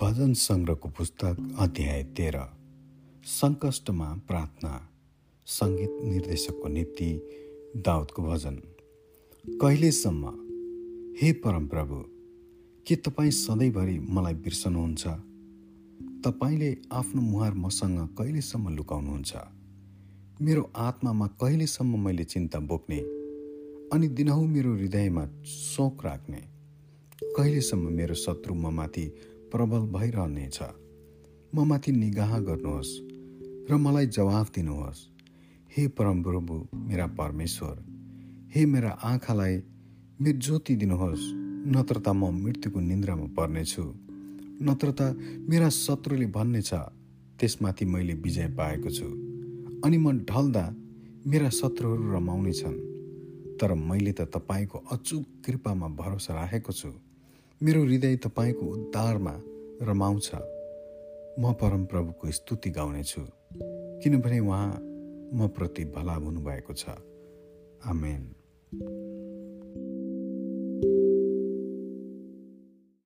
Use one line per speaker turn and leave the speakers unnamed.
भजन सङ्ग्रहको पुस्तक अध्याय तेह्र। सङ्कष्टमा प्रार्थना। सङ्गीत निर्देशकको निम्ति दाउदको भजन। कहिलेसम्म? हे परमप्रभु के तपाईँ सधैँभरि मलाई बिर्सनुहुन्छ? तपाईँले आफ्नो मुहार मसँग कहिलेसम्म लुकाउनुहुन्छ? मेरो आत्मामा कहिलेसम्म मैले चिन्ता बोक्ने? अनि दिनहु मेरो हृदयमा शोक राख्ने? कहिलेसम्म मेरो शत्रु ममाथि प्रबल भइरहनेछ। म माथि निगाह गर्नुहोस् र मलाई जवाफ दिनुहोस्। हे परमप्रभु मेरा परमेश्वर हे मेरा आँखालाई मेरो ज्योति दिनुहोस्। नत्र त म मृत्युको निन्द्रामा पर्नेछु। नत्र त मेरा शत्रुले भन्नेछ त्यसमाथि मैले विजय पाएको छु। अनि म ढल्दा मेरा शत्रुहरू रमाउने छन् तर मैले त तपाईँको अचुक कृपामा भरोसा राखेको छु। मेरो हृदय तपाईँको उद्धारमा रमाउँछ। म परमप्रभुको स्तुति गाउनेछु किनभने उहाँ म प्रति भला हुनुभएको छ। आमेन।